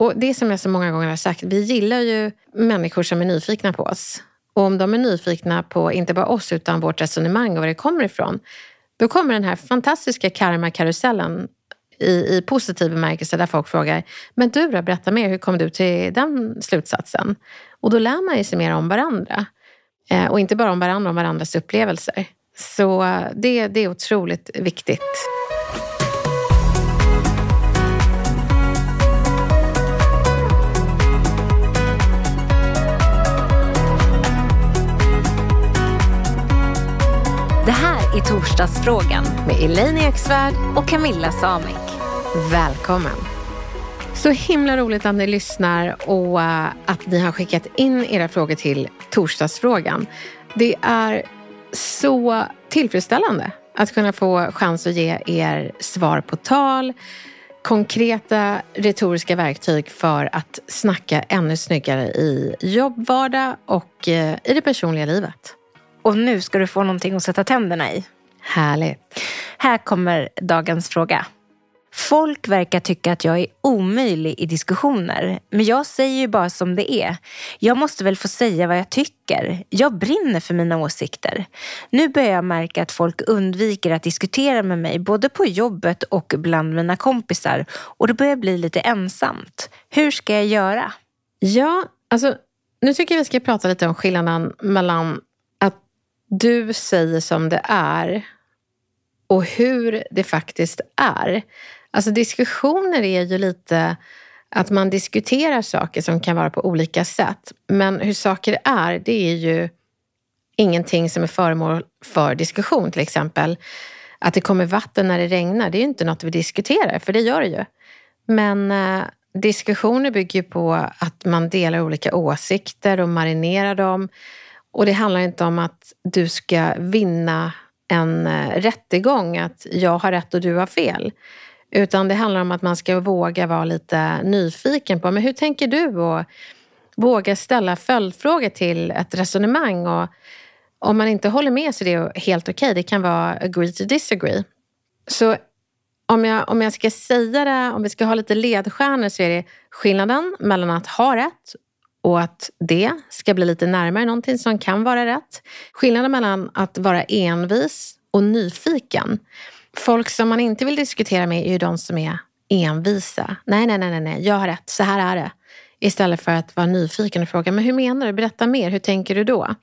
Och det som jag så många gånger har sagt, vi gillar ju människor som är nyfikna på oss. Och om de är nyfikna på inte bara oss utan vårt resonemang och var det kommer ifrån, då kommer den här fantastiska karmakarusellen i, i positiv bemärkelse där folk frågar, men du då, berätta mer, hur kom du till den slutsatsen? Och då lär man ju sig mer om varandra. Eh, och inte bara om varandra, om varandras upplevelser. Så eh, det, det är otroligt viktigt. I Torsdagsfrågan Med Elaine Eksvärd och Camilla Samik. Välkommen! Så himla roligt att ni lyssnar och eh, att ni har skickat in era frågor till torsdagsfrågan. Det är så tillfredsställande att kunna få chans att ge er svar på tal, konkreta retoriska verktyg för att snacka ännu snyggare i jobbvardag och eh, i det personliga livet. Och nu ska du få någonting att sätta tänderna i. Härligt. Här kommer dagens fråga. Folk verkar tycka att jag är omöjlig i diskussioner. Men jag säger ju bara som det är. Jag måste väl få säga vad jag tycker. Jag brinner för mina åsikter. Nu börjar jag märka att folk undviker att diskutera med mig både på jobbet och bland mina kompisar. Och det börjar bli lite ensamt. Hur ska jag göra? Ja, alltså nu tycker jag vi ska prata lite om skillnaden mellan du säger som det är och hur det faktiskt är. Alltså diskussioner är ju lite att man diskuterar saker som kan vara på olika sätt. Men hur saker är, det är ju ingenting som är föremål för diskussion. Till exempel att det kommer vatten när det regnar, det är ju inte något vi diskuterar, för det gör det ju. Men eh, diskussioner bygger på att man delar olika åsikter och marinerar dem. Och det handlar inte om att du ska vinna en eh, rättegång, att jag har rätt och du har fel. Utan det handlar om att man ska våga vara lite nyfiken på, men hur tänker du? Och våga ställa följdfrågor till ett resonemang. Och om man inte håller med så är det helt okej. Okay. Det kan vara agree to disagree. Så om jag, om jag ska säga det, om vi ska ha lite ledstjärnor så är det skillnaden mellan att ha rätt och att det ska bli lite närmare någonting som kan vara rätt. Skillnaden mellan att vara envis och nyfiken. Folk som man inte vill diskutera med är ju de som är envisa. Nej, nej, nej, nej, jag har rätt, så här är det. Istället för att vara nyfiken och fråga, men hur menar du? Berätta mer, hur tänker du då?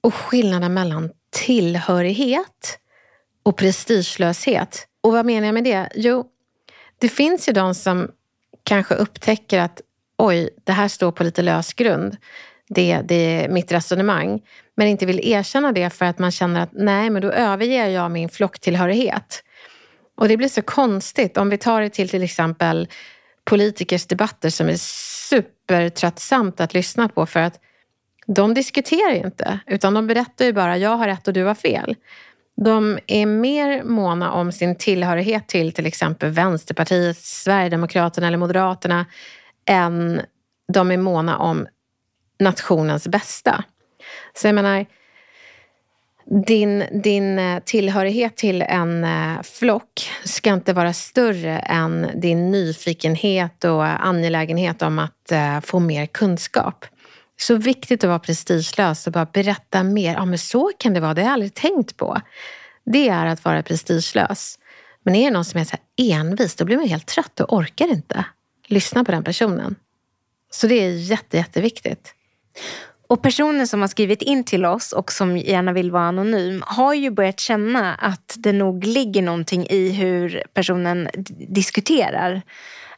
Och skillnaden mellan tillhörighet och prestigelöshet. Och vad menar jag med det? Jo, det finns ju de som kanske upptäcker att oj, det här står på lite lös grund. Det, det är mitt resonemang. Men inte vill erkänna det för att man känner att nej, men då överger jag min flocktillhörighet. Och det blir så konstigt. Om vi tar det till till exempel politikers debatter som är supertröttsamt att lyssna på för att de diskuterar ju inte, utan de berättar ju bara jag har rätt och du har fel. De är mer måna om sin tillhörighet till till exempel Vänsterpartiet, Sverigedemokraterna eller Moderaterna än de är måna om nationens bästa. Så jag menar, din, din eh, tillhörighet till en eh, flock ska inte vara större än din nyfikenhet och angelägenhet om att eh, få mer kunskap. Så viktigt att vara prestigelös och bara berätta mer. Ja, men så kan det vara, det har jag aldrig tänkt på. Det är att vara prestigelös. Men är det någon som är så här envis, då blir man helt trött och orkar inte lyssna på den personen. Så det är jätte, jätteviktigt. Och personen som har skrivit in till oss och som gärna vill vara anonym har ju börjat känna att det nog ligger någonting i hur personen diskuterar.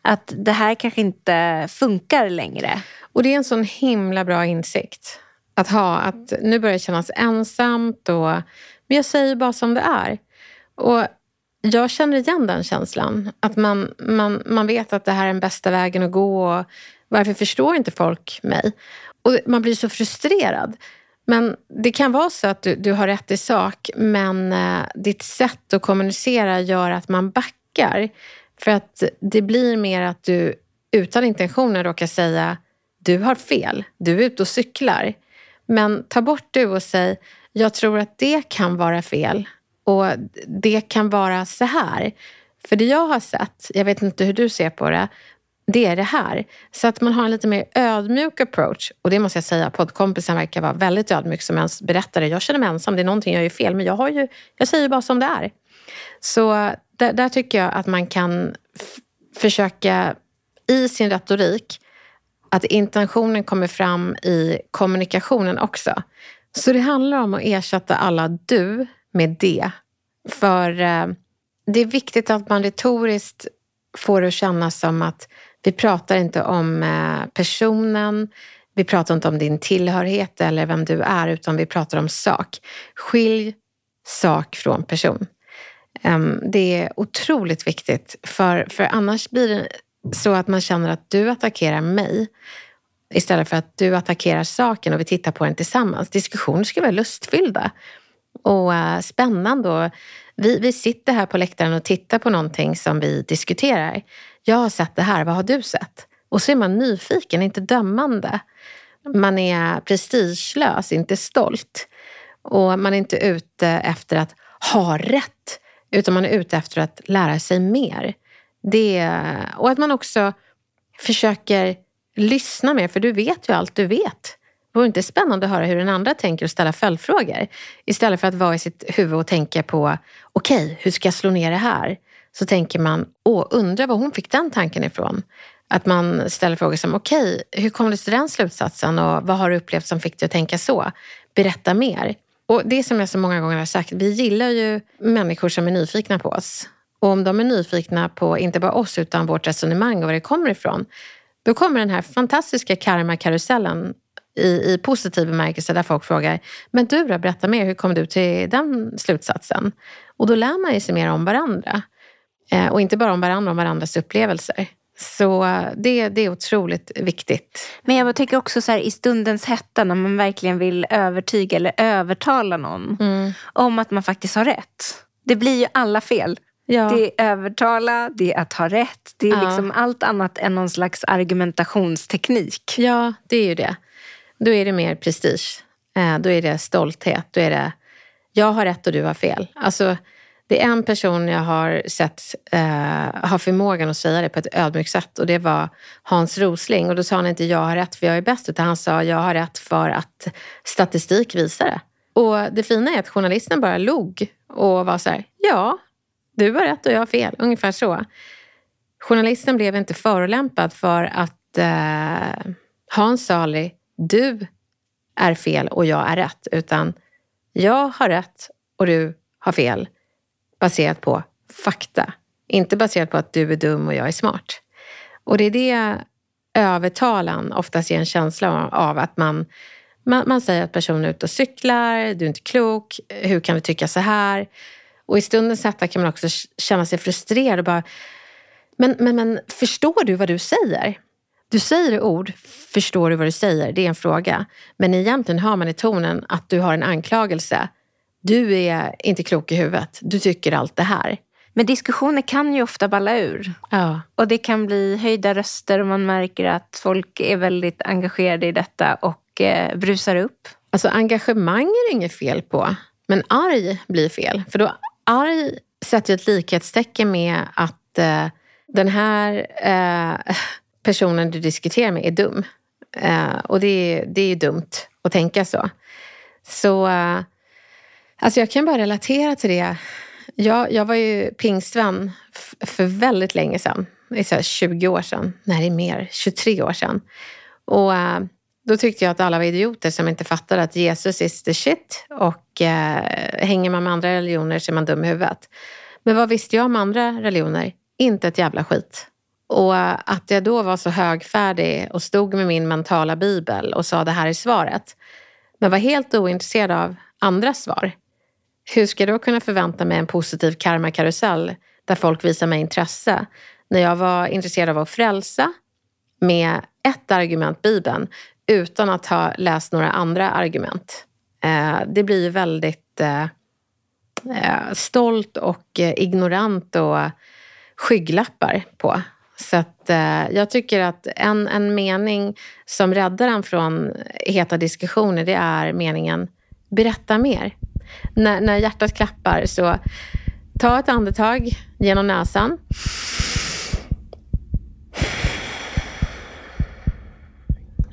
Att det här kanske inte funkar längre. Och det är en sån himla bra insikt att ha. Att nu börjar det kännas ensamt. Och, men jag säger bara som det är. Och jag känner igen den känslan. Att man, man, man vet att det här är den bästa vägen att gå. Och varför förstår inte folk mig? Och man blir så frustrerad. Men det kan vara så att du, du har rätt i sak, men eh, ditt sätt att kommunicera gör att man backar. För att det blir mer att du utan intentioner råkar säga du har fel, du är ute och cyklar. Men ta bort du och säg jag tror att det kan vara fel och det kan vara så här. För det jag har sett, jag vet inte hur du ser på det, det är det här. Så att man har en lite mer ödmjuk approach. Och det måste jag säga, poddkompisen verkar vara väldigt ödmjuk som ens berättare. Jag känner mig ensam, det är någonting jag gör fel, men jag, har ju, jag säger bara som det är. Så där, där tycker jag att man kan försöka i sin retorik att intentionen kommer fram i kommunikationen också. Så det handlar om att ersätta alla du med det. För eh, det är viktigt att man retoriskt får det att kännas som att vi pratar inte om eh, personen, vi pratar inte om din tillhörighet eller vem du är, utan vi pratar om sak. Skilj sak från person. Ehm, det är otroligt viktigt, för, för annars blir det så att man känner att du attackerar mig istället för att du attackerar saken och vi tittar på den tillsammans. Diskussioner ska vara lustfyllda och uh, spännande. Och vi, vi sitter här på läktaren och tittar på någonting som vi diskuterar. Jag har sett det här, vad har du sett? Och så är man nyfiken, inte dömande. Man är prestigelös, inte stolt. Och man är inte ute efter att ha rätt, utan man är ute efter att lära sig mer. Det, och att man också försöker lyssna mer, för du vet ju allt du vet. Det vore inte spännande att höra hur den andra tänker och ställa följdfrågor? Istället för att vara i sitt huvud och tänka på, okej, okay, hur ska jag slå ner det här? Så tänker man, åh, undrar var hon fick den tanken ifrån? Att man ställer frågor som, okej, okay, hur kom du till den slutsatsen och vad har du upplevt som fick dig att tänka så? Berätta mer. Och det som jag så många gånger har sagt, vi gillar ju människor som är nyfikna på oss. Och om de är nyfikna på inte bara oss utan vårt resonemang och var det kommer ifrån, då kommer den här fantastiska karma-karusellen i, i positiv bemärkelse där folk frågar, men du då, berätta mer, hur kom du till den slutsatsen? Och då lär man sig mer om varandra. Eh, och inte bara om varandra, om varandras upplevelser. Så det, det är otroligt viktigt. Men jag tänker också så här, i stundens hetta när man verkligen vill övertyga eller övertala någon mm. om att man faktiskt har rätt. Det blir ju alla fel. Ja. Det är övertala, det är att ha rätt. Det är ja. liksom allt annat än någon slags argumentationsteknik. Ja, det är ju det. Då är det mer prestige. Eh, då är det stolthet. Då är det jag har rätt och du har fel. Alltså, det är en person jag har sett eh, ha förmågan att säga det på ett ödmjukt sätt och det var Hans Rosling. Och då sa han inte jag har rätt för jag är bäst utan han sa jag har rätt för att statistik visar det. Och det fina är att journalisten bara log och var så här, ja, du har rätt och jag har fel. Ungefär så. Journalisten blev inte förolämpad för att eh, Hans sa aldrig du är fel och jag är rätt. Utan jag har rätt och du har fel baserat på fakta. Inte baserat på att du är dum och jag är smart. Och det är det övertalan oftast ger en känsla av att man, man, man säger att personen är ute och cyklar, du är inte klok, hur kan du tycka så här? Och i stundens hetta kan man också känna sig frustrerad och bara men, men, men förstår du vad du säger? Du säger ord, förstår du vad du säger? Det är en fråga. Men egentligen hör man i tonen att du har en anklagelse. Du är inte klok i huvudet. Du tycker allt det här. Men diskussioner kan ju ofta balla ur. Ja. Och det kan bli höjda röster och man märker att folk är väldigt engagerade i detta och eh, brusar upp. Alltså engagemang är det inget fel på. Men arg blir fel. För då arg sätter ett likhetstecken med att eh, den här eh, personen du diskuterar med är dum. Eh, och det, det är ju dumt att tänka så. Så eh, alltså jag kan bara relatera till det Jag, jag var ju pingstvän för väldigt länge sedan. Det är 20 år sedan. Nej, det är mer. 23 år sedan. Och uh, då tyckte jag att alla var idioter som inte fattade att Jesus is the shit. Och eh, hänger man med andra religioner så är man dum i huvudet. Men vad visste jag om andra religioner? Inte ett jävla skit. Och att jag då var så högfärdig och stod med min mentala bibel och sa det här är svaret. Men var helt ointresserad av andra svar. Hur ska jag då kunna förvänta mig en positiv karmakarusell där folk visar mig intresse när jag var intresserad av att frälsa med ett argument, Bibeln, utan att ha läst några andra argument. Eh, det blir väldigt eh, eh, stolt och ignorant och skygglappar på. Så att, eh, jag tycker att en, en mening som räddar en från heta diskussioner det är meningen berätta mer. När, när hjärtat klappar så ta ett andetag genom näsan.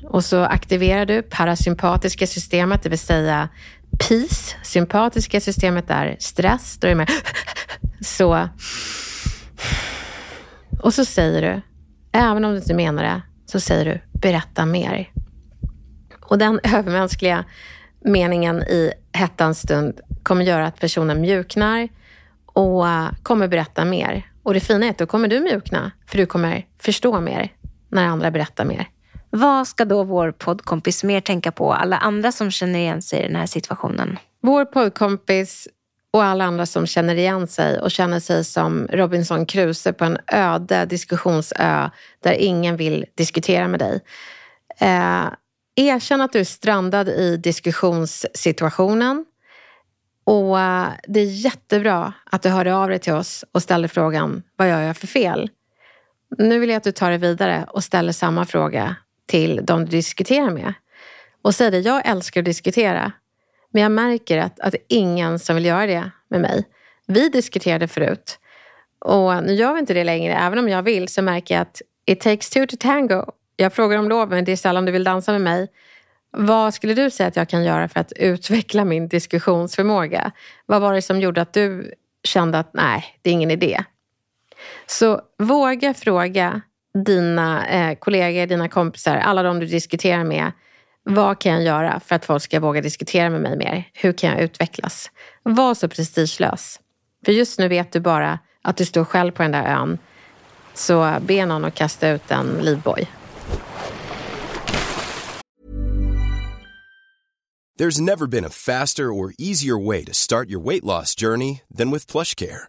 Och så aktiverar du parasympatiska systemet, det vill säga PIS. Sympatiska systemet är stress. Då är det med så. Och så säger du, även om du inte menar det, så säger du berätta mer. Och den övermänskliga meningen i hettans stund kommer göra att personen mjuknar och kommer berätta mer. Och det fina är att då kommer du mjukna, för du kommer förstå mer när andra berättar mer. Vad ska då vår poddkompis mer tänka på, alla andra som känner igen sig i den här situationen? Vår poddkompis och alla andra som känner igen sig och känner sig som Robinson Crusoe på en öde diskussionsö där ingen vill diskutera med dig. Eh, erkänn att du är strandad i diskussionssituationen. Och eh, det är jättebra att du hörde av dig till oss och ställde frågan, vad gör jag för fel? Nu vill jag att du tar det vidare och ställer samma fråga till de du diskuterar med. Och säger det, jag älskar att diskutera. Men jag märker att, att det är ingen som vill göra det med mig. Vi diskuterade förut. Och nu gör vi inte det längre. Även om jag vill så märker jag att it takes two to tango. Jag frågar om lov, men det är sällan du vill dansa med mig. Vad skulle du säga att jag kan göra för att utveckla min diskussionsförmåga? Vad var det som gjorde att du kände att nej, det är ingen idé? Så våga fråga dina eh, kollegor, dina kompisar, alla de du diskuterar med. Vad kan jag göra för att folk ska våga diskutera med mig mer? Hur kan jag utvecklas? Var så prestigelös. För just nu vet du bara att du står själv på den där ön. Så be någon att kasta ut en livboj. There's never been a faster or easier way to start your weight loss journey than with plush care.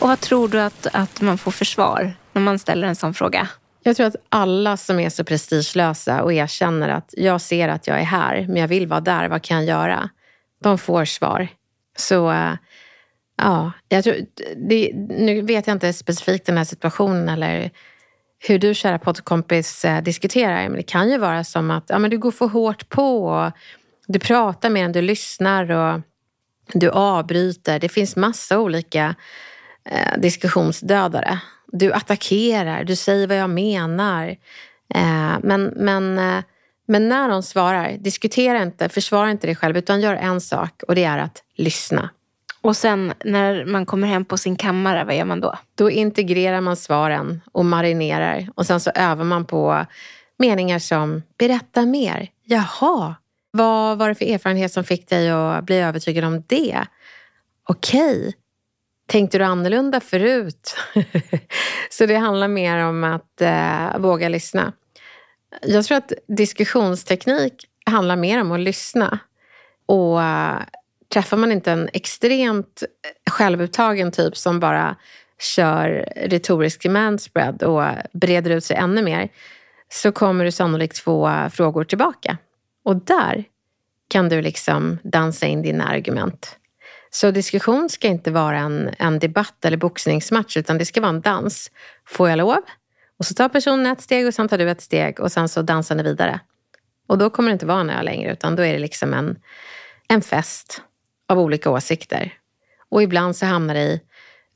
Och vad tror du att, att man får för svar när man ställer en sån fråga? Jag tror att alla som är så prestigelösa och erkänner att jag ser att jag är här, men jag vill vara där, vad kan jag göra? De får svar. Så eh, ja, jag tror, det, nu vet jag inte specifikt den här situationen eller hur du kära poddkompis eh, diskuterar. Men det kan ju vara som att ja, men du går för hårt på och du pratar mer än du lyssnar och du avbryter. Det finns massa olika eh, diskussionsdödare. Du attackerar, du säger vad jag menar. Eh, men, men, eh, men när de svarar, diskutera inte, försvara inte dig själv utan gör en sak och det är att lyssna. Och sen när man kommer hem på sin kammare, vad gör man då? Då integrerar man svaren och marinerar och sen så övar man på meningar som berätta mer. Jaha, vad var det för erfarenhet som fick dig att bli övertygad om det? Okej, tänkte du annorlunda förut? så det handlar mer om att eh, våga lyssna. Jag tror att diskussionsteknik handlar mer om att lyssna. Och eh, träffar man inte en extremt självupptagen typ som bara kör retorisk manspread och breder ut sig ännu mer så kommer du sannolikt få frågor tillbaka. Och där kan du liksom dansa in dina argument. Så diskussion ska inte vara en, en debatt eller boxningsmatch utan det ska vara en dans. Får jag lov? Och så tar personen ett steg och sen tar du ett steg och sen så dansar ni vidare. Och då kommer det inte vara en öl längre utan då är det liksom en, en fest av olika åsikter. Och ibland så hamnar det i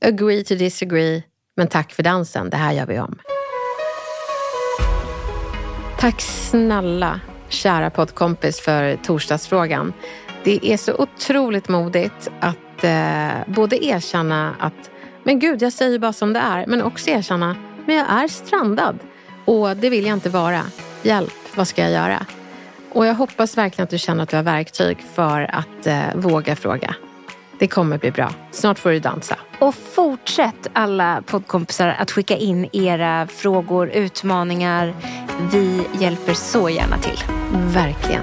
agree to disagree, men tack för dansen, det här gör vi om. Tack snälla kära poddkompis för torsdagsfrågan. Det är så otroligt modigt att eh, både erkänna att men gud, jag säger bara som det är, men också erkänna men jag är strandad och det vill jag inte vara. Hjälp, vad ska jag göra? Och jag hoppas verkligen att du känner att du har verktyg för att eh, våga fråga. Det kommer bli bra. Snart får du dansa. Och fortsätt alla poddkompisar att skicka in era frågor, utmaningar. Vi hjälper så gärna till. Verkligen.